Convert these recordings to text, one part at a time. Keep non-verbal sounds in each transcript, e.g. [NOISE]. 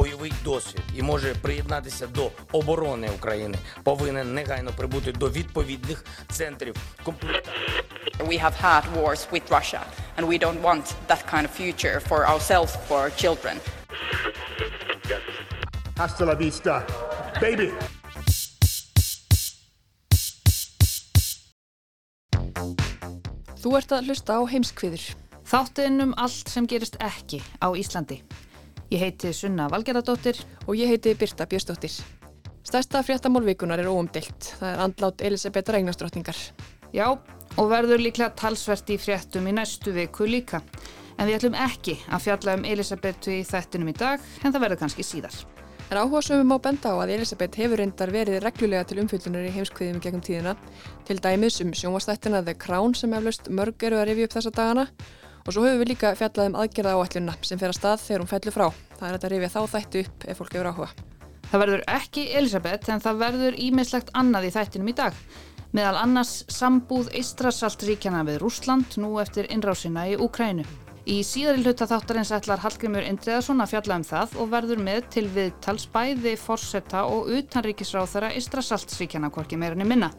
Бойовий досвід і може приєднатися до оборони України, повинен негайно прибути до відповідних центрів комплектації. We have had wars with Russia, and we don't want that kind of future for ourselves, for our children. Hasta la vista, baby! Þú ert að hlusta á heimskviður. Þáttinn um allt sem gerist ekki á Íslandi. Ég heiti Sunna Valgeradóttir og ég heiti Birta Björstóttir. Stærsta fréttamálvíkunar er óumdilt. Það er andlát Elisabeth Regnarströtningar. Já, og verður líklega talsvert í fréttum í næstu viku líka. En við ætlum ekki að fjalla um Elisabethu í þættinum í dag, en það verður kannski síðar. En áhugasöfum á benda á að Elisabeth hefur reyndar verið reglulega til umfylgjunar í heimskviðum gegnum tíðina, til dæmis um sjónvastættina The Crown sem eflaust mörg eru að rifja upp þessa dagana og svo höfum við líka fjallað um aðgerða áallunna sem fer að stað þegar hún fellur frá. Það er að rifja þá þættu upp ef fólk hefur áhuga. Það verður ekki Elisabeth en það verður ímislegt annað í þættinum í dag. Meðal annars sambúð Eistrasaltríkjana við Rúsland nú eftir innrásina í Úkrænu. Í síðari hluta þáttarins ætlar Hallgrimur Indriðarsson að fjalla um það og verður með til við talsbæði forsetta og utanríkisráð þeirra Ístrasaltsríkjana hvorki meirinni minna.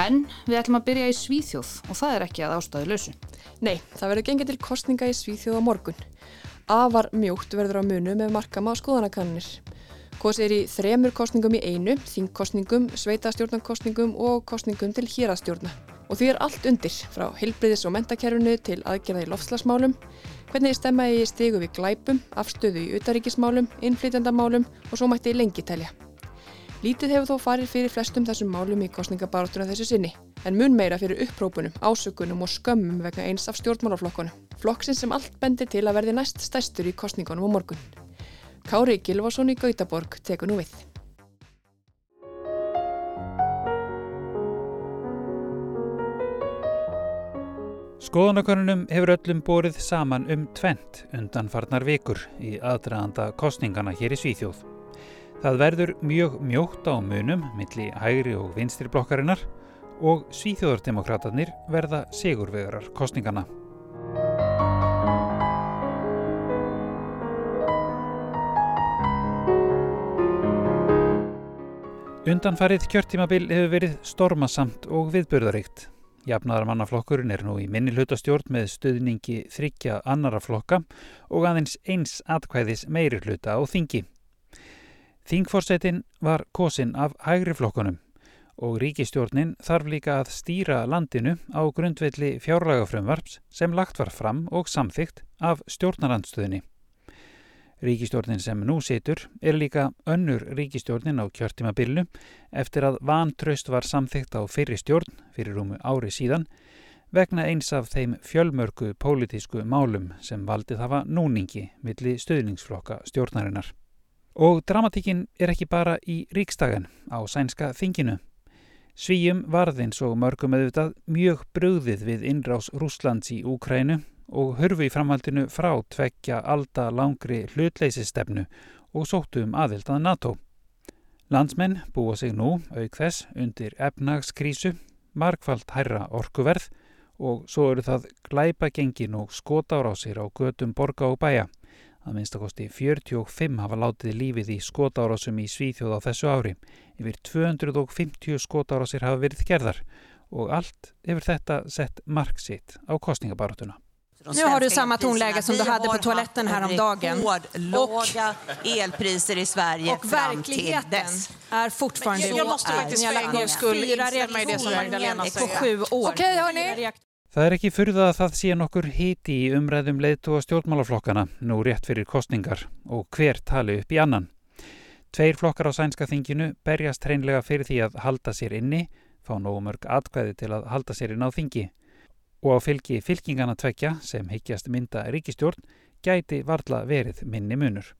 En við ætlum að byrja í Svíþjóð og það er ekki að ástæðu lausu. Nei, það verður gengið til kostninga í Svíþjóð á morgun. Afar mjótt verður á munu með markama skoðanakannir. Kosið er í þremur kostningum í einu, þingkostningum, sveitastjórnarkostningum og kostningum til hýrastjórna. Og því er allt undir, frá heilbriðis og mentakerfinu til aðgerða í lofslagsmálum, hvernig stemma í stegu við glæpum, afstöðu í utaríkismálum, innflytjandamálum og svo mætti lengi telja. Lítið hefur þó farið fyrir flestum þessum málum í kostningabaráttuna þessu sinni, en mun meira fyrir upprópunum, ásökunum og skömmum vegna eins af stjórnmálaflokkunum. Flokksinn sem allt bendir til að verði næst stæstur í kostningunum á morgun. Kári Gilvason í Gautaborg tekur nú við. Skoðanakonunum hefur öllum borið saman um tvent undanfarnar vikur í aðdraðanda kostningana hér í Svíþjóð. Það verður mjög mjótt á munum milli hægri og vinstri blokkarinnar og Svíþjóðardemokraterni verða sigurvegarar kostningana. Undanfarið kjörtímabil hefur verið stormasamt og viðbörðaríkt. Jafnaðarmannaflokkurinn er nú í minni hlutastjórn með stuðningi þryggja annara flokka og aðeins eins atkvæðis meiri hluta á þingi. Þingforsetin var kosin af hægri flokkunum og ríkistjórnin þarf líka að stýra landinu á grundvelli fjárlagafrömmvarps sem lagt var fram og samþygt af stjórnarandstöðinni. Ríkistjórnin sem nú situr er líka önnur ríkistjórnin á kjörtímabillu eftir að vantraust var samþygt á fyrri stjórn fyrir rúmu ári síðan vegna eins af þeim fjölmörgu pólitísku málum sem valdið hafa núningi milli stöðningsflokka stjórnarinnar. Og dramatíkin er ekki bara í ríkstagan á sænska þinginu. Svíjum varðins og mörgum auðvitað mjög brugðið við innrás Rúslands í Úkrænu og hörfu í framhaldinu frá tvekja alda langri hlutleysistefnu og sóttu um aðild að NATO. Landsmenn búa sig nú, auk þess, undir efnagskrísu, markvallt hærra orkuverð og svo eru það glæpagengin og skotárásir á götum borga og bæja. Að minnstakosti 45 hafa látið lífið í skotárásum í Svíþjóð á þessu ári. Yfir 250 skotárásir hafa verið gerðar og allt hefur þetta sett mark sitt á kostningabarotuna. Nu har du samma tonläge som du hade på toaletten här om dagen. Rekordlåga elpriser i Sverige och fram till dess. är fortfarande jag, jag måste faktiskt för en gångs skull instämma i det som Magdalena säger. på sju år. Okej, hörni. Það er ekki fyrða að það sé nokkur hiti í umræðum leitu og stjórnmálaflokkana nú rétt fyrir kostningar og hver tali upp í annan. Tveir flokkar á sænska þinginu berjast hreinlega fyrir því að halda sér inni, fá nógu mörg atkvæði til að halda sér inn á þingi og á fylgi fylkingana tvekja sem higgjast mynda ríkistjórn gæti varla verið minni munur.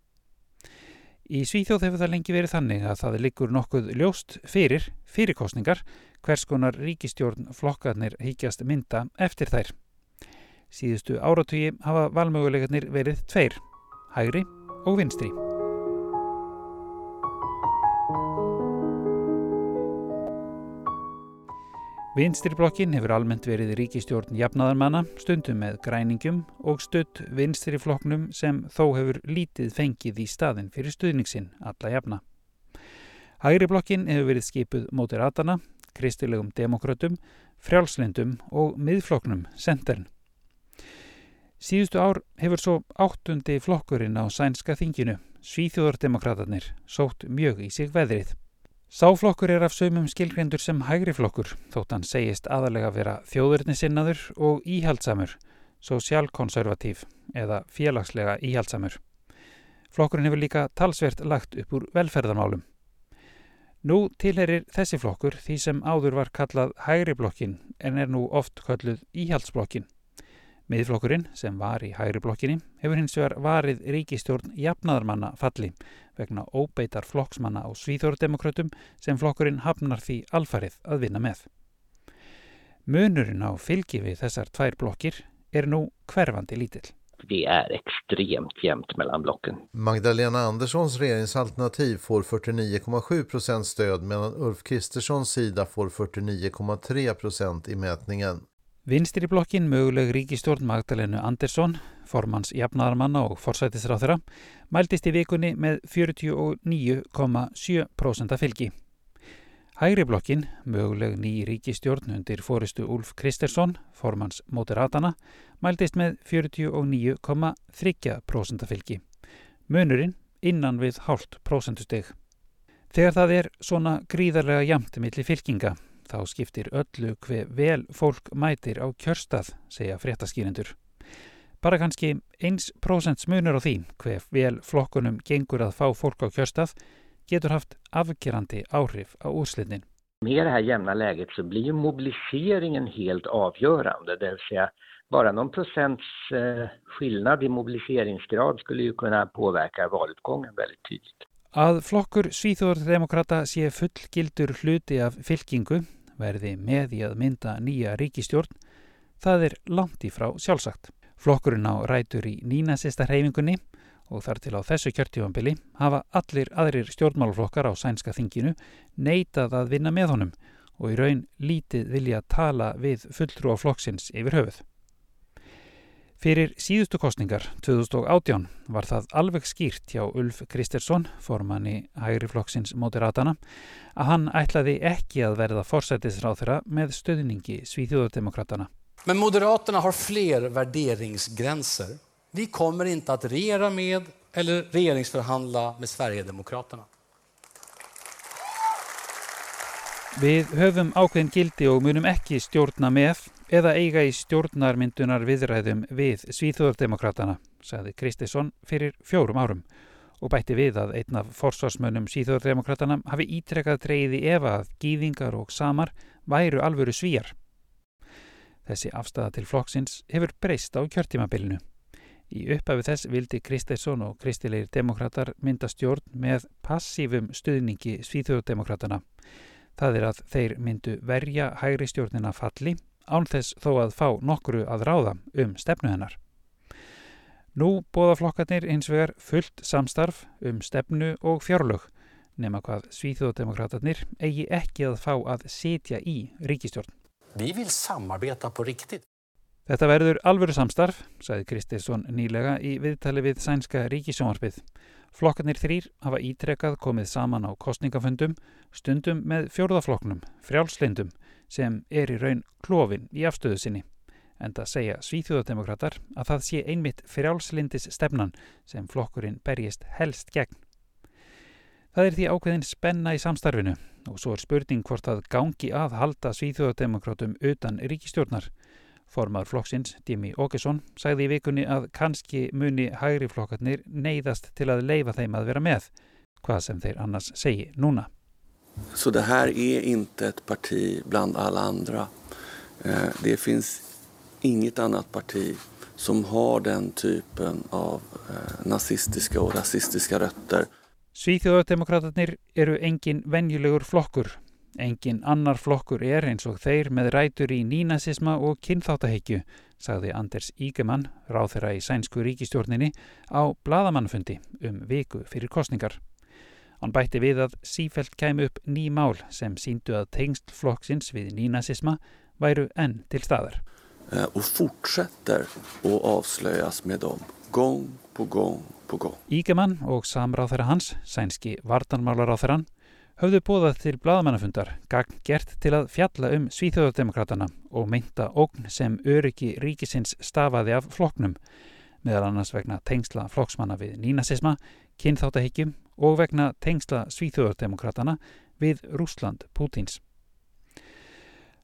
Í Svíþjóð hefur það lengi verið þannig að það liggur nokkuð ljóst fyrir fyrirkostningar hvers konar ríkistjórn flokkarnir híkjast mynda eftir þær. Síðustu áratugi hafa valmöguleikarnir verið tveir, hægri og vinstri. Vinstriblokkin hefur almennt verið ríkistjórn jafnaðarmanna, stundum með græningum og stutt vinstriflokknum sem þó hefur lítið fengið í staðin fyrir stuðningsinn alla jafna. Hægriblokkin hefur verið skipuð mótir atana, kristilegum demokrautum, frjálslindum og miðflokknum, sendern. Síðustu ár hefur svo áttundi flokkurinn á sænska þinginu, Svíþjóðardemokraterni, sótt mjög í sig veðrið. Sáflokkur er af sömum skilgrendur sem hægri flokkur, þótt hann segist aðalega vera þjóðurnisinnaður og íhaldsamur, sosialkonservatív eða félagslega íhaldsamur. Flokkurinn hefur líka talsvert lagt upp úr velferðarmálum. Nú tilherir þessi flokkur því sem áður var kallað hægri blokkin en er nú oft kalluð íhaldsblokkin. Miðflokkurinn, sem var í hægri blokkinni, hefur hins vegar varið ríkistjórn jafnaðarmanna falli vegna óbeitar flokksmanna á svíþjórdemokrautum sem flokkurinn hafnar því alfarið að vinna með. Munurinn á fylgi við þessar tvær blokkir er nú hverfandi lítill. Det är extremt jämnt mellan blocken. Magdalena Anderssons regeringsalternativ får 49,7 procent stöd medan Ulf Kristerssons sida får 49,3 procent i mätningen. Vinstri blokkin möguleg ríkistjórn Magdalenu Andersson, formans jafnaðarmanna og forsætisráþura, mæltist í vikunni með 49,7% fylgi. Hægri blokkin, möguleg ný ríkistjórn undir fóristu Úlf Kristersson, formans Moderatana, mæltist með 49,3% fylgi. Mönurinn innan við hálft prósentusteg. Þegar það er svona gríðarlega jamt millir fylkinga, þá skiptir öllu hver vel fólk mætir á kjörstað, segja fréttaskýrendur. Bara kannski 1% smunur á því hver vel flokkunum gengur að fá fólk á kjörstað getur haft avgerandi áhrif á úrslitin. Med det här jämna läget så blir mobiliseringen helt avgörande, det vill säga bara någon procents eh, skillnad i mobiliseringsgrad skulle ju kunna påverka valutgången väldigt tydligt. Að flokkur Svíþjóðardemokrata sé fullgildur hluti af fylkingu verði með í að mynda nýja ríkistjórn, það er langt í frá sjálfsagt. Flokkurinn á rætur í nínasista hreyfingunni og þar til á þessu kjörtífambili hafa allir aðrir stjórnmálaflokkar á sænska þinginu neitað að vinna með honum og í raun lítið vilja tala við fulltrú á flokksins yfir höfuð. Fyrir síðustu kostningar 2018 var það alveg skýrt hjá Ulf Kristersson, formanni hægri flokksins Moderatana, að hann ætlaði ekki að verða forsætisráð þeirra með stöðningi Svíþjóðardemokratana. Men Moderaterna har fler värderingsgränser. Vi kommer inte att regera med eller regeringsförhandla med Sverigedemokraterna. Við höfum ákveðin gildi og munum ekki stjórna með eða eiga í stjórnarmyndunar viðræðum við Svíþjóðardemokratana, sagði Kristisson fyrir fjórum árum og bætti við að einn af forsvarsmönnum Svíþjóðardemokratana hafi ítrekkað dreyði ef að gýðingar og samar væru alvöru svíjar. Þessi afstæða til flokksins hefur breyst á kjörtímabilinu. Í upphafi þess vildi Kristersson og kristilegir demokrater mynda stjórn með passífum stuðningi Svíþjóðardemokratana. Það er að þeir myndu verja hægri stjórnina falli án þess þó að fá nokkru að ráða um stefnu hennar. Nú bóða flokkarnir eins vegar fullt samstarf um stefnu og fjárlög nema hvað Svíþjóðdemokraterni eigi ekki að fá að setja í ríkistjórn. Vi vill samarbeta på riktigt. Þetta verður alvöru samstarf, sagði Kristinsson nýlega í viðtali við sænska ríkisjónvarpið. Flokkarnir þrýr hafa ítrekkað komið saman á kostningafundum, stundum með fjórðaflokknum, frjálslindum, sem er í raun klófin í afstöðu sinni. En það segja svíþjóðademokrater að það sé einmitt frjálslindis stefnan sem flokkurinn berjist helst gegn. Það er því ákveðin spenna í samstarfinu og svo er spurning hvort að gangi að halda svíþjóðademokratum utan ríkistjórnar. Formar flokksins, Dimi Åkesson, sagði í vikunni að kannski muni hægri flokkarnir neyðast til að leifa þeim að vera með, hvað sem þeir annars segi núna. Så det här är inte ett parti bland alla andra. Det finns inget annat parti som har den typen av nazistiska och rasistiska rötter. Svíþjóðardemokraterni eru engin venjulegur flokkur. Engin annar flokkur er eins og þeir með rætur í nínasisma og kynþáttaheikju, sagði Anders Ígemann, ráð þeirra í sænsku ríkistjórninni, á bladamannfundi um viku fyrir kostningar. Hann bætti við að sífelt kæmi upp ný mál sem síndu að tengst flokksins við nínasisma væru enn til staðar. Og fortsetter að avslöjas með dem, gong på gong på gong. Ígemann og samráþæra hans, sænski vartanmálaráþæran, höfðu bóðað til bladamannafundar gagn gert til að fjalla um svíþjóðardemokratana og meinta ógn sem öryggi ríkisins stafaði af flokknum, meðal annars vegna tengsla flokksmanna við nínasisma, kynþáttahyggjum og vegna tengsla svíþjóðardemokratana við Rúsland Pútins.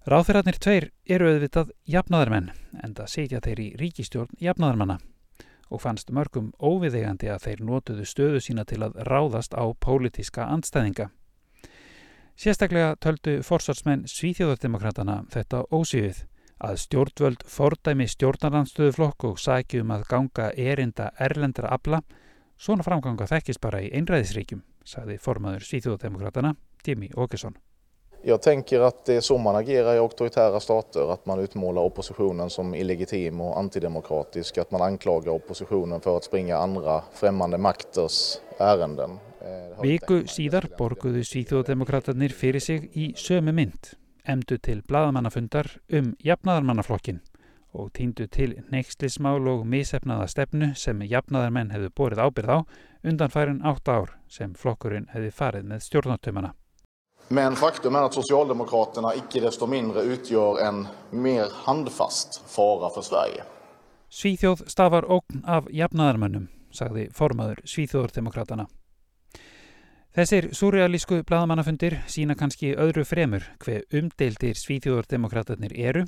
Ráþeirarnir tveir eru auðvitað jafnaðarmenn en það setja þeir í ríkistjórn jafnaðarmanna og fannst mörgum óviðegandi að þeir notuðu stöðu sína til að ráðast á pólitíska andstæðinga. Sérstaklega töldu forsvarsmenn Svíþjóðardemokratana þetta ósýðið að stjórnvöld fordæmi stjórnarlandstöðuflokk og sækjum að ganga erinda erlendra abla, svona framganga þekkist bara í einræðisríkjum, sagði formaður Svíþjóðardemokratana Jimmy Åkesson. Jag tänker att det är så man agerar i auktoritära stater, att man utmålar oppositionen som illegitim och antidemokratisk, att man anklagar oppositionen för att springa andra främmande makters ärenden. Viku síðar borguðu síþjóðdemokraterni fyrir sig í sömu mynd, emdu til bladamannafundar um jafnaðarmannaflokkin og týndu til neykslismál og misefnaða stefnu sem jafnaðarmenn hefðu borið ábyrð á undan færin átt ár sem flokkurinn hefði farið með stjórnartömana. Men faktum är att Socialdemokraterna icke desto mindre utgör en mer handfast fara för Sverige. Svíþjóð stafar ógn af jafnaðarmönnum, sagði formaður Svíþjóðardemokratana. Þessir surrealísku bladamannafundir sína kannski öðru fremur hver umdeildir Svíþjóðardemokratarnir eru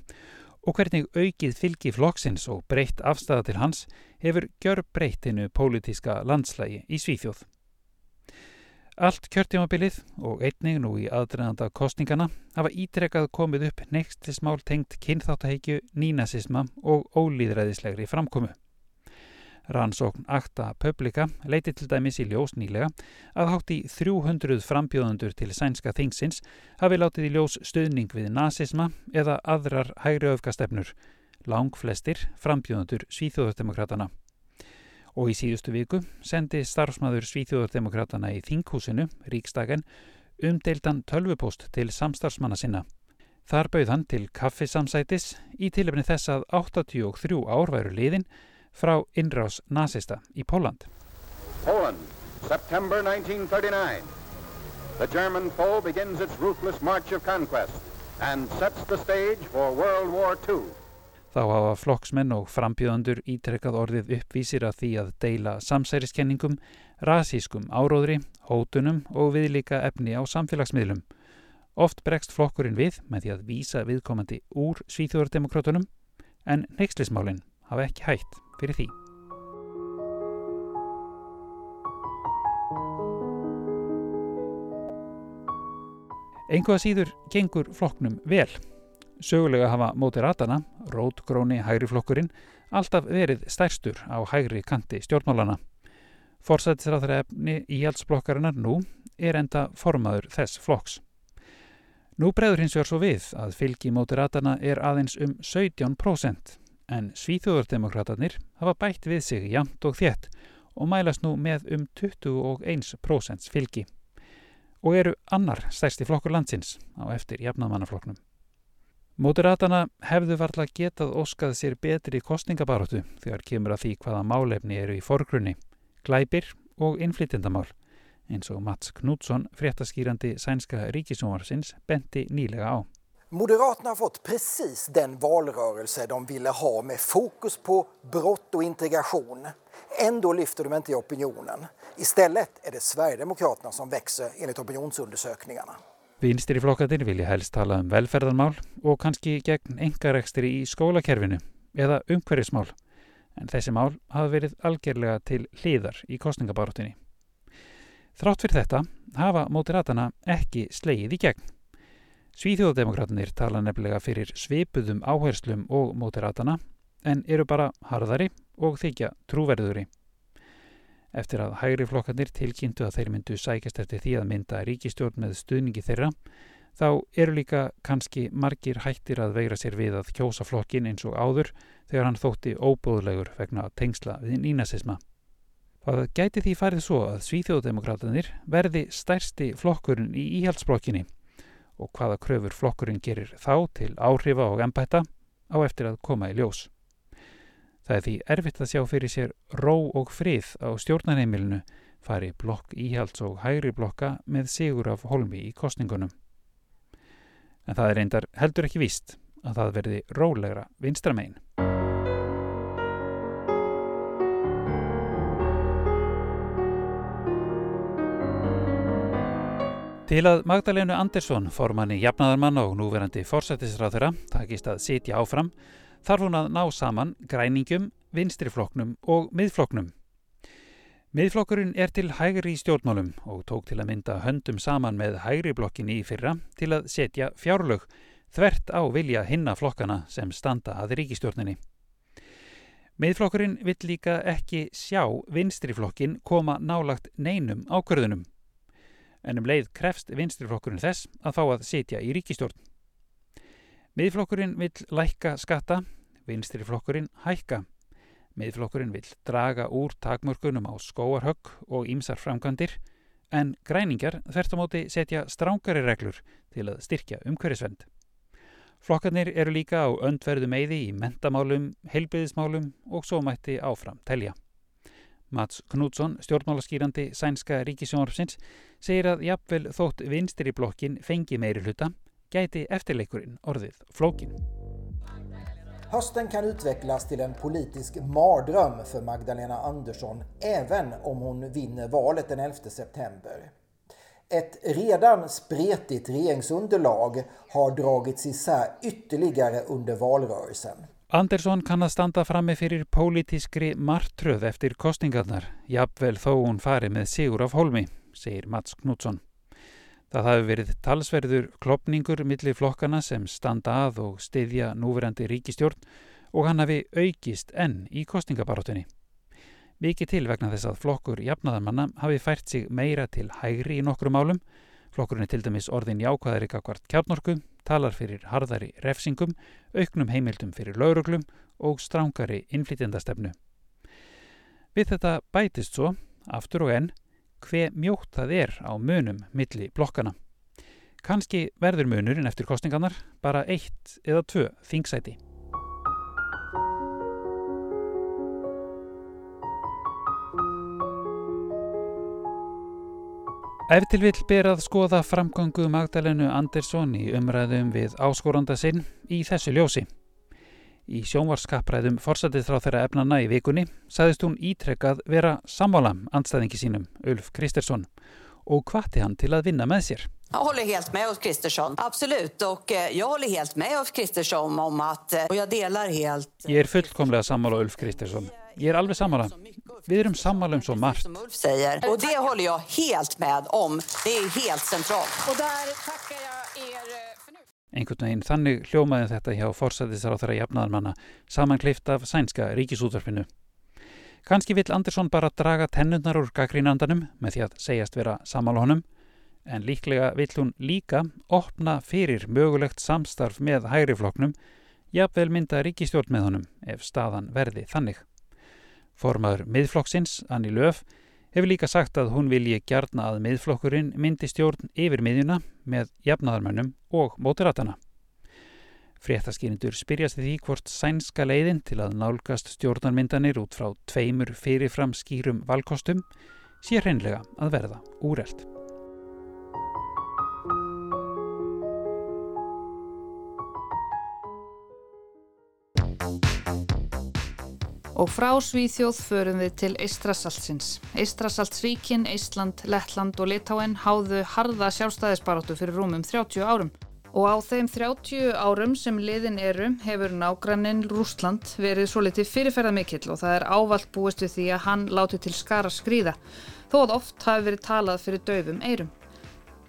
og hvernig aukið fylgi flokksins og breytt afstæða til hans hefur gjör breyttinu pólitíska landslægi í Svíþjóð. Allt kjörtjámabilið og einnig nú í aðdreðanda kostningana hafa ítrekkað komið upp nextismál tengt kynþáttaheikju, nínasisma og ólýðræðislegri framkomu. Rannsókn Akta Publika leiti til dæmis í ljós nýlega að hátt í 300 frambjóðundur til sænska þingsins hafi látið í ljós stöðning við nazisma eða aðrar hægri öfkastefnur, lang flestir frambjóðundur svíþjóðardemokratana og í síðustu viku sendi starfsmæður Svíþjóðardemokratana í Þinghúsinu, Ríkstagen, umdeildan tölvupost til samstarfsmanna sinna. Þar bauð hann til kaffisamsætis í tilefni þess að 83 ár væru liðin frá innrás nazista í Póland. Poland, September 1939. The German foe begins its ruthless march of conquest and sets the stage for World War II. Þá hafa flokksmenn og frambjöðandur ítrekkað orðið uppvísir að því að deila samsæriskenningum, rasískum áróðri, hótunum og viðlíka efni á samfélagsmiðlum. Oft bregst flokkurinn við með því að vísa viðkomandi úr svíþjóðardemokrátunum en neykslismálinn hafa ekki hægt fyrir því. Enguða síður gengur flokknum vel. Sögulega hafa Moderatana, rótgróni hægri flokkurinn, alltaf verið stærstur á hægri kanti stjórnmálana. Forsættisráþra efni íhaldsblokkarinnar nú er enda formaður þess flokks. Nú breyður hins vegar svo við að fylgi Moderatana er aðeins um 17% en svíþjóðardemokraterni hafa bætt við sig jamt og þétt og mælast nú með um 21% fylgi og eru annar stærsti flokkur landsins á eftir jafnaðmannaflokknum. Moderatana hefðu varla getað óskað sér betri kostningabaróttu þegar kemur að því hvaða málefni eru í forgrunni, glæpir og innflytjendamál, eins og Mats Knutsson, fréttaskýrandi sænska ríkisjónarsins, benti nýlega á. Moderaterna har fått precis den valrörelse de ville ha med fokus på brott och integration. Ändå lyfter de inte i opinionen. Istället är det Sverigedemokraterna som växer enligt opinionsundersökningarna. Vinstri flokkatir vilja helst tala um velferðarmál og kannski gegn engarekstri í skólakerfinu eða umhverjismál, en þessi mál hafa verið algjörlega til hliðar í kostningabaróttinni. Þrátt fyrir þetta hafa mótiratana ekki slegið í gegn. Svíþjóðdemokraterni tala nefnilega fyrir svipuðum áherslum og mótiratana en eru bara harðari og þykja trúverðuri. Eftir að hægri flokkanir tilkynntu að þeir myndu sækjast eftir því að mynda ríkistjórn með stuðningi þeirra, þá eru líka kannski margir hættir að veira sér við að kjósa flokkin eins og áður þegar hann þótti óbúðlegur vegna tengsla við nínasisma. Það gæti því farið svo að Svíþjóðdemokrátanir verði stærsti flokkurinn í íhaldsblokkinni og hvaða kröfur flokkurinn gerir þá til áhrifa og embætta á eftir að koma í ljós. Það er því erfitt að sjá fyrir sér ró og frið á stjórnarheimilinu fari blokk íhalds og hægri blokka með sigur af holmi í kostningunum. En það er reyndar heldur ekki víst að það verði rólegra vinstramegin. Til að Magdalenu Andersson, formanni jafnaðarmanna og núverandi forsættisráð þeirra, takist að sitja áfram, þarf hún að ná saman græningum, vinstrifloknum og miðfloknum. Miðflokkurinn er til hægri í stjórnmálum og tók til að mynda höndum saman með hægri blokkinni í fyrra til að setja fjárlög þvert á vilja hinna flokkana sem standa að ríkistjórninni. Miðflokkurinn vill líka ekki sjá vinstriflokkin koma nálagt neinum ákvörðunum en um leið krefst vinstriflokkurinn þess að fá að sitja í ríkistjórn. Miðflokkurinn vill lækka skatta, vinstriflokkurinn hækka. Miðflokkurinn vill draga úr takmörkunum á skóarhögg og ímsar framkvæmdir, en græningar þvert á móti setja strángari reglur til að styrkja umhverjusvend. Flokkarnir eru líka á öndverðu meiði í mentamálum, heilbyðismálum og svo mætti áfram telja. Mats Knútsson, stjórnmálaskýrandi sænska ríkisjónarpsins, segir að jafnvel þótt vinstri blokkin fengi meiri hluta, gæti eftirleikurinn orðið flókin. Hösten kan utvecklas till en politisk mardröm för Magdalena Andersson även om hon vinner valet den 11 september. Ett redan spretigt regeringsunderlag har dragits isär ytterligare under valrörelsen. Andersson kann að standa frammi fyrir pólitískri martröð eftir kostingarnar, jafnvel þó hún fari með sigur af holmi, segir Mats Knútsson. Það hafi verið talsverður klopningur millir flokkana sem standa að og styðja núverandi ríkistjórn og hann hafi aukist enn í kostingabaróttunni. Mikið til vegna þess að flokkur jafnaðarmanna hafi fært sig meira til hægri í nokkru málum, flokkurinn er til dæmis orðin jákvæðari kakvart kjarnorku, talar fyrir harðari refsingum, auknum heimildum fyrir lauruglum og strángari innflýtjandastefnu. Við þetta bætist svo, aftur og enn, hve mjótt það er á munum milli blokkana. Kanski verður munurinn eftir kostningarnar bara eitt eða tvö þingsæti. Ef til vill ber að skoða framgöngu Magdalenu Andersson í umræðum við áskoranda sinn í þessu ljósi. Í sjónvarskappræðum forsætið frá þeirra efnana í vikunni saðist hún ítrekkað vera sammála andstæðingi sínum, Ulf Kristersson, og hvati hann til að vinna með sér. Jag håller helt med Ulf Kristersson, absolut. Och eh, jag håller helt med Ulf Kristersson om att, eh, och jag delar helt... Ég er fullkomlega sammála Ulf Kristersson. Ég er alveg sammála. Við erum sammála um svo margt. Och det håller jag helt med om. Det är helt centralt. Och där tackar jag er eh, för nu. Einhvern veginn þannig hljómaði þetta hjá forsættisar á þeirra jafnaðarmanna samanklift af sænska ríkisútvarfinu. Kanski vill Andersson bara draga tennurnar úr gaggrínandanum með því að segjast vera sammála honum en líklega vill hún líka opna fyrir mögulegt samstarf með hægrifloknum jafnvel mynda ríkistjórn með honum ef staðan verði þannig. Formaður miðflokksins, Anni Löf, hefur líka sagt að hún vilji gjarna að miðflokkurinn myndi stjórn yfir miðjuna með jafnaðarmönnum og mótiratana. Fréttaskýrindur spyrjast því hvort sænska leiðin til að nálgast stjórnarmyndanir út frá tveimur fyrirfram skýrum valkostum sé hreinlega að verða úreld. Og frá Svíþjóð förum við til Eistrasaltsins. Eistrasaltsríkin, Eistland, Lettland og Litáen háðu harða sjálfstæðisbaróttu fyrir rúmum 30 árum. Og á þeim 30 árum sem liðin eru hefur nágranninn Rúsland verið svo litið fyrirferða mikill og það er ávalt búist við því að hann láti til skara skrýða, þó að oft hafi verið talað fyrir döfum eirum.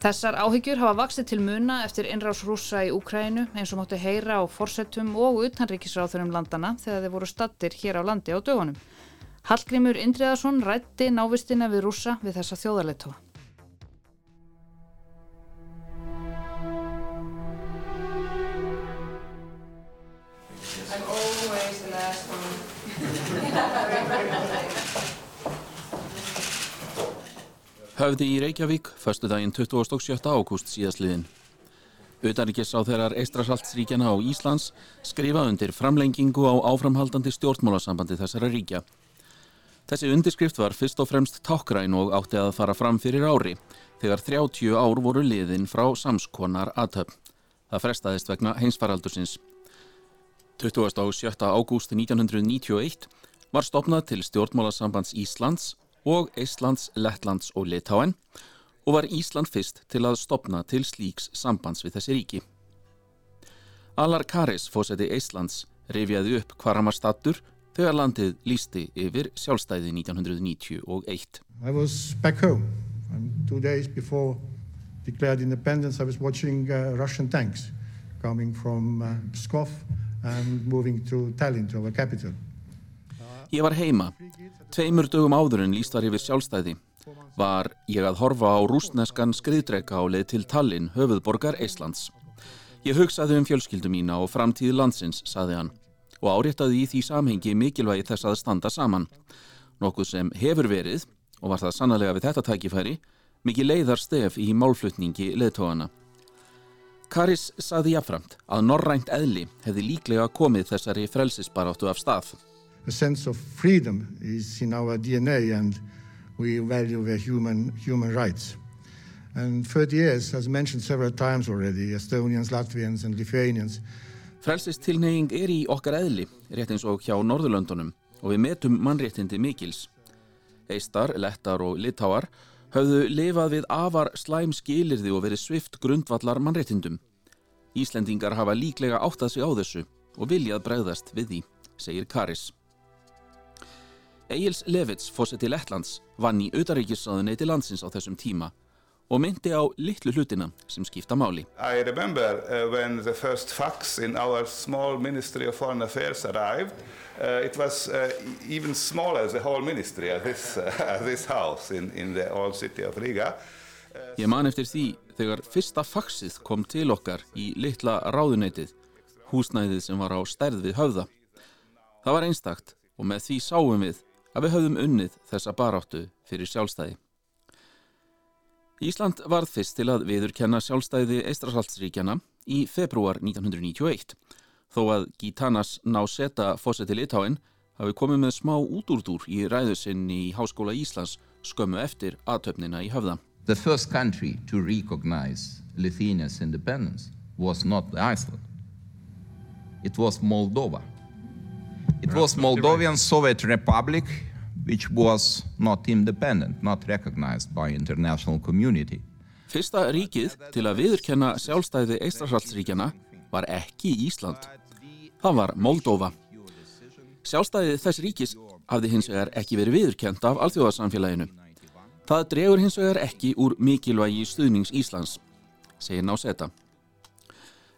Þessar áhyggjur hafa vaksið til muna eftir innrás rúsa í Úkrænu eins og máttu heyra á forsettum og utanríkisráþurum landana þegar þeir voru stattir hér á landi á dögunum. Hallgrímur Indriðarsson rætti návistina við rúsa við þessa þjóðarleitóa. Höfði í Reykjavík, förstu daginn 27. ágúst síðastliðin. Utanrikis á þeirrar Eistrasaltsríkjana á Íslands skrifa undir framlengingu á áframhaldandi stjórnmálasambandi þessara ríkja. Þessi undirskrift var fyrst og fremst tákgræn og átti að fara fram fyrir ári þegar 30 ár voru liðin frá samskonar aðtöfn. Það frestaðist vegna heimsfaraldursins. 27. ágúst 1991 var stopnað til stjórnmálasambands Íslands og Íslands, Lettlands og Litáen og var Ísland fyrst til að stopna til slíks sambands við þessi ríki. Alar Karis, fósetti Íslands, rifjaði upp hvar hann var stattur þegar landið lísti yfir sjálfstæði 1991. I was back home. Two days before declared independence I was watching uh, Russian tanks coming from uh, Pskov and moving to Tallinn, to our capital. Ég var heima. Tveimur dögum áður en líst var yfir sjálfstæði var ég að horfa á rúsneskan skriðdrega á leið til Tallinn, höfuðborgar Eislands. Ég hugsaði um fjölskyldu mína og framtíði landsins, saði hann, og áréttaði í því samhengi mikilvægi þess að standa saman. Nokkuð sem hefur verið, og var það sannlega við þetta tækifæri, mikið leiðar stef í málflutningi leðtóana. Karis saði jáframt að norrænt eðli hefði líklega komið þessari frelsisbaráttu af stað. A sense of freedom is in our DNA and we value the human, human rights. And 30 years, as mentioned several times already, Estonians, Latvians and Lithuanians Frelsistilneying er í okkar eðli, rétt eins og hjá Norðurlöndunum og við metum mannréttindi mikils. Eistar, lettar og litáar höfðu lifað við afar slæm skilirði og verið svift grundvallar mannréttindum. Íslendingar hafa líklega áttað sig á þessu og viljað bregðast við því, segir Karis. Egils Levits, fósetti Lettlands, vann í auðaríkissaðuneyti landsins á þessum tíma og myndi á litlu hlutina sem skipta máli. I remember uh, when the first fax in our small Ministry of Foreign Affairs arrived, uh, it was uh, even smaller the whole ministry at this, at [LAUGHS] this house in, in the old city of Riga. Ég man eftir því þegar fyrsta faxið kom til okkar í litla ráðuneytið, húsnæðið sem var á stærð við höfða. Það var einstakt og með því sáum við að við höfðum unnið þessa baráttu fyrir sjálfstæði. Ísland varð fyrst til að viðurkenna sjálfstæði Eistrasaltsríkjana í februar 1991 þó að Gitanas Náseta fósetti Litáin hafi komið með smá útúrdúr í ræðusinn í Háskóla Íslands skömmu eftir aðtöfnina í höfða. The first country to recognize Lithuania's independence was not Iceland. It was Moldova. It was Moldovan Soviet Republic which was not independent, not recognized by international community. Fyrsta ríkið til að viðurkenna sjálfstæði Eistrasaltsríkjana var ekki Ísland. Það var Moldova. Sjálfstæði þess ríkis hafði hins vegar ekki verið viðurkent af alþjóðarsamfélaginu. Það dregur hins vegar ekki úr mikilvægi stuðnings Íslands, segir Náseta.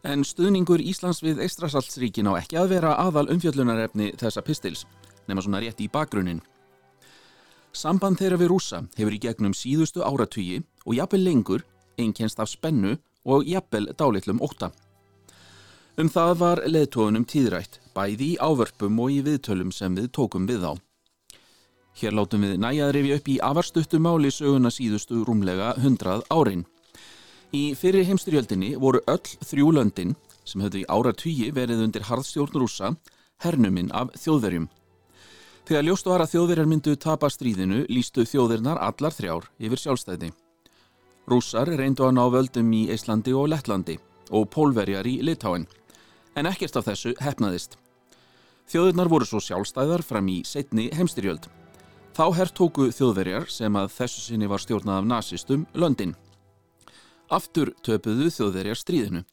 En stuðningur Íslands við Eistrasaltsríkin á ekki að vera aðal umfjöllunarefni þessa pistils, nema svona rétt í bakgrunin. Samband þeirra við rúsa hefur í gegnum síðustu áratugi og jafnvel lengur einkennst af spennu og jafnvel dálitlum óta. Um það var leðtóðunum tíðrætt, bæði í ávörpum og í viðtölum sem við tókum við á. Hér látum við næjaðri við upp í afarstuttu máli söguna síðustu rúmlega hundrað árin. Í fyrir heimstyrjöldinni voru öll þrjú löndin, sem höfðu í áratugi verið undir harðstjórn rúsa, hernuminn af þjóðverjum. Þegar ljóst var að þjóðverjar myndu tapa stríðinu lístu þjóðirnar allar þrjár yfir sjálfstæði. Rússar reyndu að ná völdum í Íslandi og Lettlandi og pólverjar í Litáin, en ekkert af þessu hefnaðist. Þjóðirnar voru svo sjálfstæðar fram í setni heimstyrjöld. Þá herrtóku þjóðverjar sem að þessu sinni var stjórnað af nazistum löndin. Aftur töpuðu þjóðverjar stríðinu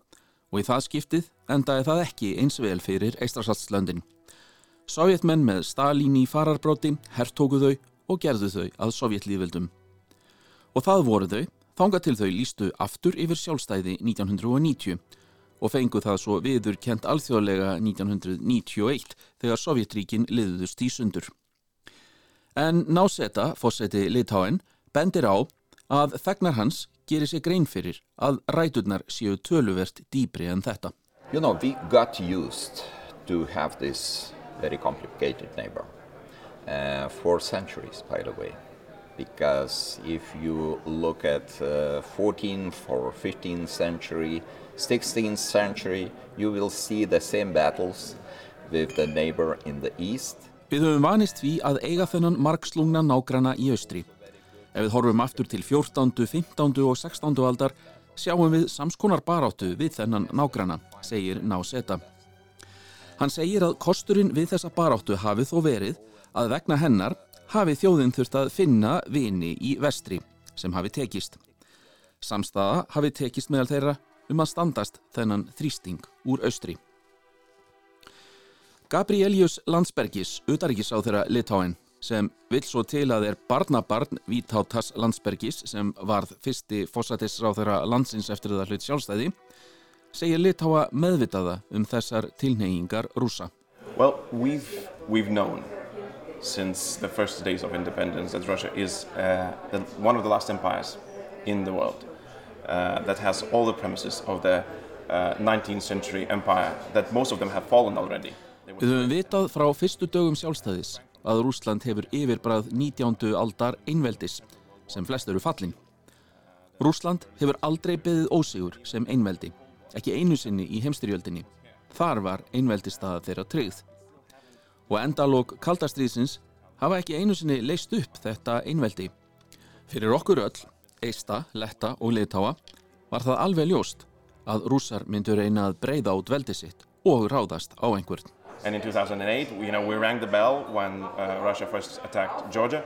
og í það skiptið endaði það ekki eins vel fyrir Eistrasaltslöndin. Sovjetmenn með Stalin í fararbróti herrtóku þau og gerðu þau að sovjetlýðvöldum. Og það voru þau, þánga til þau lístu aftur yfir sjálfstæði 1990 og fengu það svo viður kent alþjóðlega 1991 þegar Sovjetríkin liðust í sundur. En Náseta, fórseti Litáin, bendir á að þegnar hans gerir sér grein fyrir að ræturnar séu töluvert dýbri en þetta. You know, we got used to have this very complicated neighbor uh, for centuries, by the way. Because if you look at uh, 14th or 15th century, 16th century, you will see the same battles with the neighbor in the east. Við höfum vanist því að eiga þennan margslungna nágrana í austri. Ef við horfum aftur til 14., 15. og 16. aldar sjáum við samskonar baráttu við þennan nágrana, segir Náseta. Hann segir að kosturinn við þessa baráttu hafi þó verið að vegna hennar hafi þjóðin þurft að finna vini í vestri sem hafi tekist. Samstaða hafi tekist meðal þeirra um að standast þennan þrýsting úr austri. Gabrielius Landsbergis, utaríkis á þeirra Litáin, sem vill svo til að er barnabarn Vítátas Landsbergis sem varð fyrsti fósatisráð þeirra landsins eftir það hlut sjálfstæði, segir Litáa meðvitaða um þessar tilneyingar rúsa. Well, we've, we've known since the first days of independence that Russia is uh, the, one of the last empires in the world uh, that has all the premises of the uh, 19th century empire, that most of them have fallen already. Við höfum vitað frá fyrstu dögum sjálfstæðis að Rúsland hefur yfirbræð 19. aldar einveldis sem flest eru fallin. Rúsland hefur aldrei beðið ósigur sem einveldi, ekki einu sinni í heimstyrjöldinni. Þar var einveldistaða þeirra tryggð. Og endalók kaldastriðsins hafa ekki einu sinni leist upp þetta einveldi. Fyrir okkur öll, Eista, Letta og Litáa var það alveg ljóst að rússar myndur reyna að breyða út veldi sitt og ráðast á einhvern. And in 2008, we, you know, we rang the bell when uh, Russia first attacked Georgia.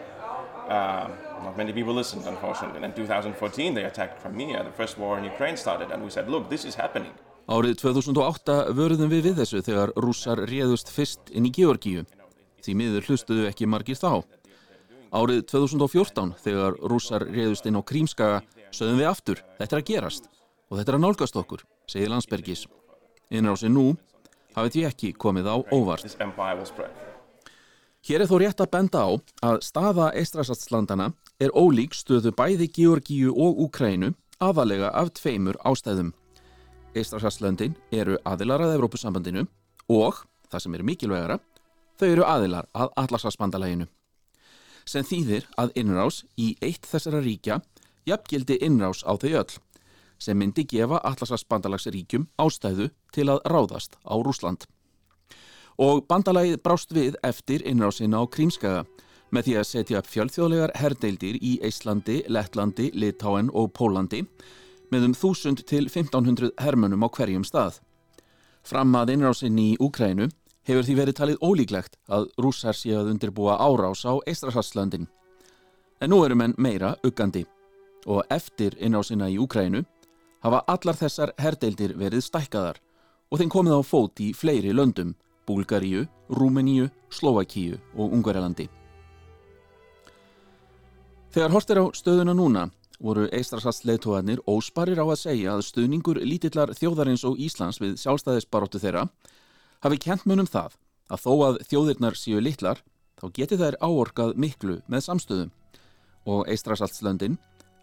Um, not many people listened, unfortunately. And in 2014, they attacked Crimea. The first war in Ukraine started, and we said, look, this is happening. Árið 2008 vörðum við við þessu þegar rússar réðust fyrst inn í Georgíu. Því miður hlustuðu ekki margir þá. Árið 2014 þegar rússar réðust inn á Krímskaga sögðum við aftur, þetta er að gerast og þetta er að nálgast okkur, segir Landsbergis. Innrási nú hafið því ekki komið á óvart. Hér er þó rétt að benda á að staða Eistrasattslandana er ólík stöðu bæði Georgíu og Úkrænu aðalega af tveimur ástæðum. Eistrasattslöndin eru aðilar að Evrópusambandinu og, það sem er mikilvægara, þau eru aðilar að Atlasasbandalæginu. Sem þýðir að innrás í eitt þessara ríkja jafngildi innrás á þau öll sem myndi gefa Atlasasbandalagsríkjum ástæðu til að ráðast á Rúsland. Og bandalagið brást við eftir innrásina á Krímskaga með því að setja upp fjölþjóðlegar herdeildir í Íslandi, Lettlandi, Litáen og Pólandi með um 1000 til 1500 hermönum á hverjum stað. Fram að innrásin í Úkrænu hefur því verið talið ólíklegt að rússar séu að undirbúa árás á Eistrasatslöndin. En nú eru menn meira uggandi og eftir innrásina í Úkrænu hafa allar þessar herdeildir verið stækkaðar og þeim komið á fót í fleiri löndum, Búlgaríu, Rúmeníu, Slovakíu og Ungverjalandi. Þegar hort er á stöðuna núna voru eistrasastleitóðanir ósparir á að segja að stuðningur lítillar þjóðarins og Íslands við sjálfstæðisbaróttu þeirra hafi kent munum það að þó að þjóðirnar séu litlar þá geti þær áorkað miklu með samstöðum og eistrasaltslöndin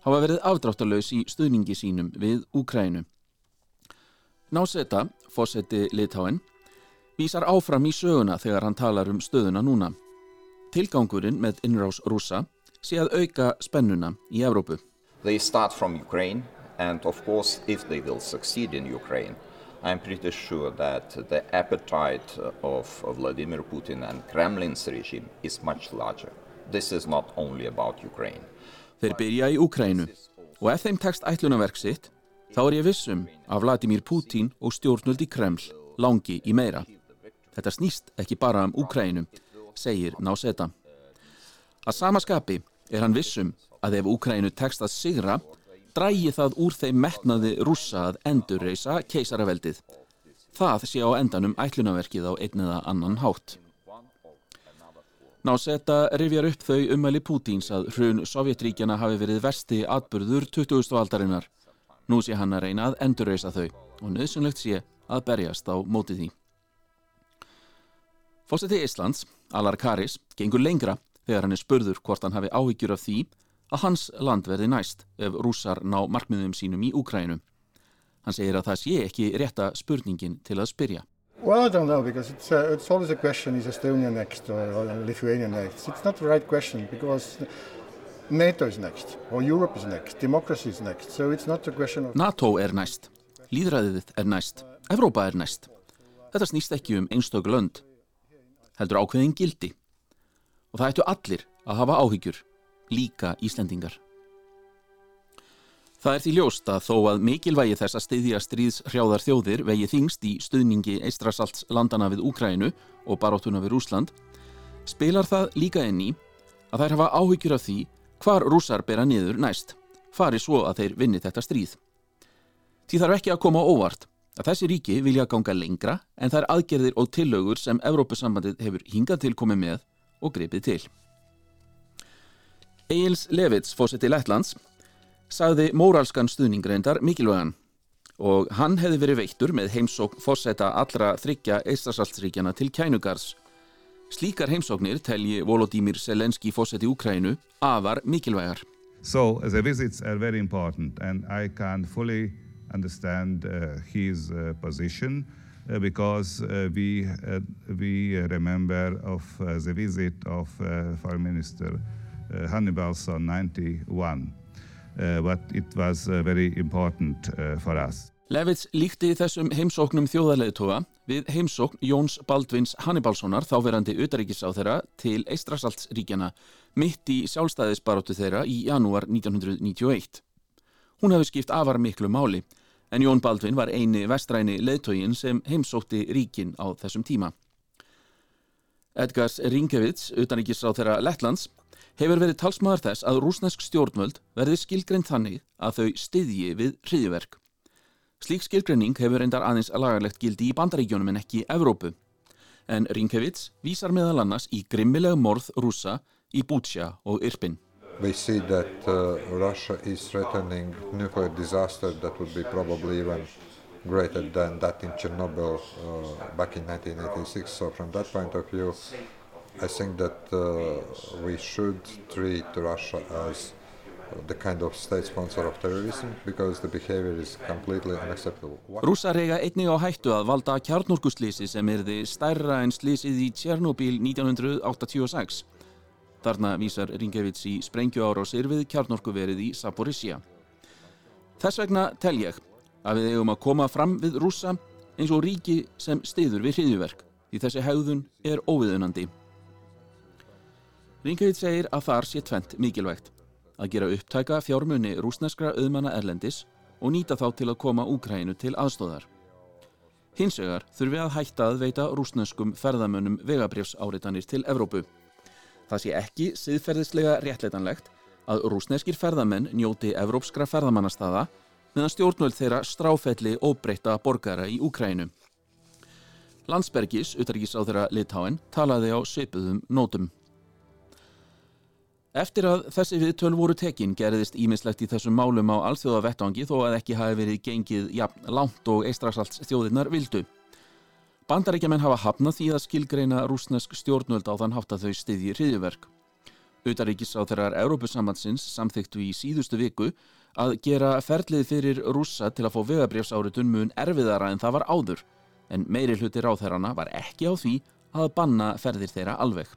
hafa verið afdráttalös í stuðningi sínum við Úkrænu. Náseta, fósetti Litáen, vísar áfram í söguna þegar hann talar um stöðuna núna. Tilgangurinn með innrás rúsa sé að auka spennuna í Evrópu. They start from Ukraine and of course if they will succeed in Ukraine I'm pretty sure that the appetite of Vladimir Putin and Kremlin's regime is much larger. This is not only about Ukraine. Þeir byrja í Ukrænu og ef þeim tekst ætlunaverk sitt þá er ég vissum að Vladimir Putin og stjórnöldi Kreml langi í meira. Þetta snýst ekki bara um Ukrænu, segir Náseta. Að sama skapi er hann vissum að ef Ukrænu tekst að sigra drægi það úr þeim metnaði rússa að endurreisa keisaraveldið. Það sé á endanum ætlunaverkið á einn eða annan hátt. Náseta rifjar upp þau umæli Pútins að hrun Sovjetríkjana hafi verið versti atbyrður 20. aldarinnar. Nú sé hann að reyna að endurreisa þau og nöðsynlegt sé að berjast á móti því. Fósetti Íslands, Alar Karis, gengur lengra þegar hann er spurður hvort hann hafi áhyggjur af því að hans land verði næst ef rússar ná markmiðum sínum í Úkrænu. Hann segir að það sé ekki rétta spurningin til að spyrja. Well, I don't know because it's, uh, it's always a question: is Estonia next or, or Lithuania next? It's not the right question because NATO is next or Europe is next, democracy is next. So it's not a question of. NATO er næst, líðræðið er næst, Evrópa er næst. Þetta snýst ekki um einstöku lönd, heldur ákveðin gildi. Og það ættu allir að hafa áhyggjur, líka Íslendingar. Það er því ljóst að þó að mikilvægi þess að styðja stríðshrjáðar þjóðir vegi þingst í stuðningi Eistrasalts landana við Úkrænu og baróttuna við Rúsland, spilar það líka inn í að þær hafa áhyggjur af því hvar rússar bera niður næst, fari svo að þeir vinni þetta stríð. Því þarf ekki að koma óvart að þessi ríki vilja ganga lengra en þær aðgerðir og tillögur sem Evrópusambandið hefur hingað til komið með og grepið til. Eils Levits fósetti Lettlands sagði móralskan stuðningreyndar mikilvægan og hann hefði verið veittur með heimsókn fórseta allra þryggja Eistrasaltsríkjana til kænugars. Slíkar heimsóknir telji Volodymyr Selenski fórseti Úkrænu afar mikilvægar. So the visits are very important and I can fully understand uh, his uh, position uh, because uh, we, uh, we remember of uh, the visit of Foreign Minister Hannibalson 91. Uh, but it was uh, very important uh, for us. Levits líkti þessum heimsóknum þjóðarleðtoga við heimsókn Jóns Baldvins Hannibalssonar þáverandi utaríkisáþera til Eistrasaltsríkjana mitt í sjálfstæðisbaróttu þeirra í janúar 1991. Hún hefði skipt afar miklu máli en Jón Baldvin var eini vestræni leðtogin sem heimsókti ríkin á þessum tíma. Edgars Ringevits, utaríkisáþera Lettlands, hefur verið talsmaður þess að rúsnesk stjórnvöld verði skilgreint þannig að þau styðji við hriðiverk. Slík skilgreining hefur reyndar aðeins lagarlegt gildi í bandaríkjónum en ekki Evrópu. En Rinkevits vísar meðal annars í grimmilega morð rúsa í Bútsja og Irpin. We see that uh, Russia is threatening nuclear disaster that would be probably even greater than that in Chernobyl uh, back in 1986. So from that point of view, I think that uh, we should treat Russia as the kind of state sponsor of terrorism because the behavior is completely unacceptable. Rússar eiga einnig á hættu að valda kjarnorkuslýsi sem erði stærra en slýsið í Tjernobyl 1986. Þarna vísar Ringevits í sprengjuárásir við kjarnorkuverið í Saporizia. Þess vegna tel ég að við eigum að koma fram við rússa eins og ríki sem stiður við hriðjuverk því þessi hegðun er óviðunandi. Ringevits segir að þar sé tvent mikilvægt að gera upptæka fjármunni rúsneskra auðmanna erlendis og nýta þá til að koma Úkrænu til aðstóðar. Hins vegar þurfi að hætta að veita rúsneskum ferðamönnum vegabrjöfsáritanir til Evrópu. Það sé ekki siðferðislega réttleitanlegt að rúsneskir ferðamenn njóti evrópskra ferðamannastaða meðan stjórnvöld þeirra stráfelli óbreyta borgara í Úkrænu. Landsbergis, utarrikiðsáþurra Litáen, talaði á svipuðum nótum. Eftir að þessi viðtöl voru tekin gerðist ímislegt í þessum málum á alþjóða vettvangi þó að ekki hafi verið gengið jafn langt og eistrasalts þjóðirnar vildu. Bandarækjaman hafa hafnað því að skilgreina rúsnesk stjórnvöld á þann hátt að þau styðji hriðjuverk. Utaríkis á þeirrar Európusambandsins samþyktu í síðustu viku að gera ferlið fyrir rússa til að fá vegabrjöfsáritun mun erfiðara en það var áður en meiri hluti ráðherrana var ekki á því að banna ferðir þeirra alveg.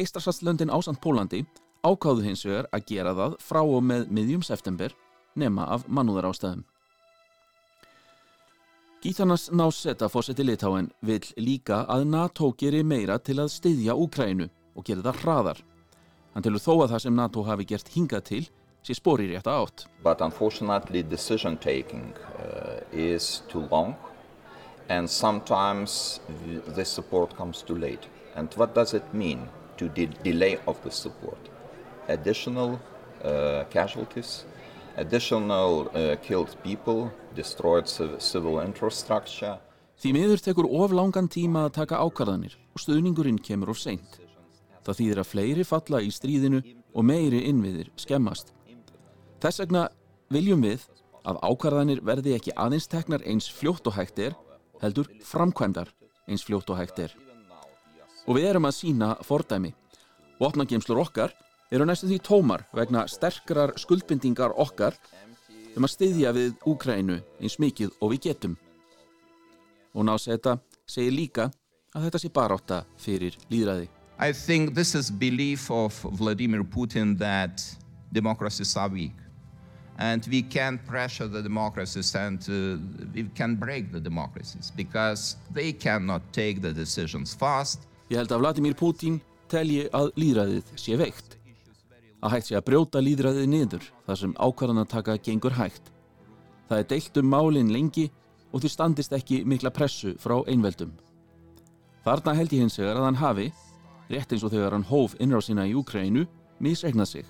Eistrasaltslöndin ásand Pólandi ákáðu hins vegar að gera það frá og með miðjum september nema af mannúðar ástæðum. Gítanas Náseta fósetti Litáen vil líka að NATO geri meira til að styðja Úkrænu og gera það hraðar. Hann telur þó að það sem NATO hafi gert hingað til sé spóri rétt að átt. But unfortunately decision taking uh, is too long and sometimes the support comes too late. And what does it mean to the delay of the support? Additional uh, casualties, additional uh, killed people, destroyed civil infrastructure. Því miður tekur of langan tíma að taka ákvarðanir og stuðningurinn kemur of seint. Það þýðir að fleiri falla í stríðinu og meiri innviðir skemmast. Þess vegna viljum við að ákvarðanir verði ekki aðeins teknar eins fljótt og hægt er, heldur framkvæmdar eins fljótt og hægt er. Og við erum að sína fordæmi Vopnageimslur okkar eru næstu því tómar vegna sterkrar skuldbindingar okkar um að styðja við Úkrænu eins mikið og við getum. Og náseta segir líka að þetta sé barátta fyrir líðræði. I think this is belief of Vladimir Putin that democracies are weak. And we can pressure the democracies and uh, we can break the democracies because they cannot take the decisions fast. Ég held að Vladimir Putin telji að líðræðið sé veikt. Að hægt sé að brjóta líðræðið niður þar sem ákvarðan að taka gengur hægt. Það er deilt um málinn lengi og því standist ekki mikla pressu frá einveldum. Þarna held ég hins vegar að hann hafi, rétt eins og þegar hann hóf innrásina í Úkrænu, misregnað sig.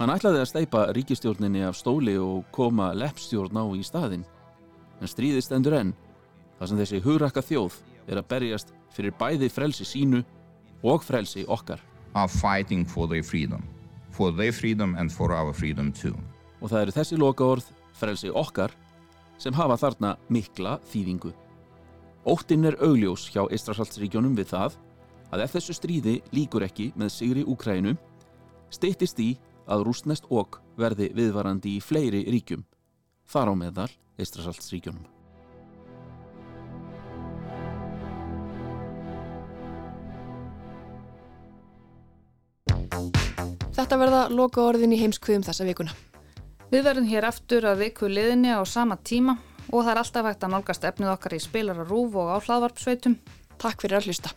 Hann ætlaði að steipa ríkistjórninni af stóli og koma leppstjórn á í staðinn. En stríðið stendur enn, þar sem þessi hugrakka þjóð er að berjast fyrir bæði frelsi sínu og frelsi okkar. Are fighting for their freedom. For their freedom and for our freedom too. Og það eru þessi lokaorð, frelsi okkar, sem hafa þarna mikla þýðingu. Óttinn er augljós hjá Eistrasaltsríkjónum við það að ef þessu stríði líkur ekki með sigri Úkrænu, steytist í að rústnest okk verði viðvarandi í fleiri ríkjum, þar á meðal Eistrasaltsríkjónum. Þetta verða loka orðin í heimskviðum þessa vikuna. Við verðum hér aftur að viku liðinni á sama tíma og það er alltaf hægt að nálgast efnið okkar í spilar og á hlaðvarpsveitum. Takk fyrir að hlusta.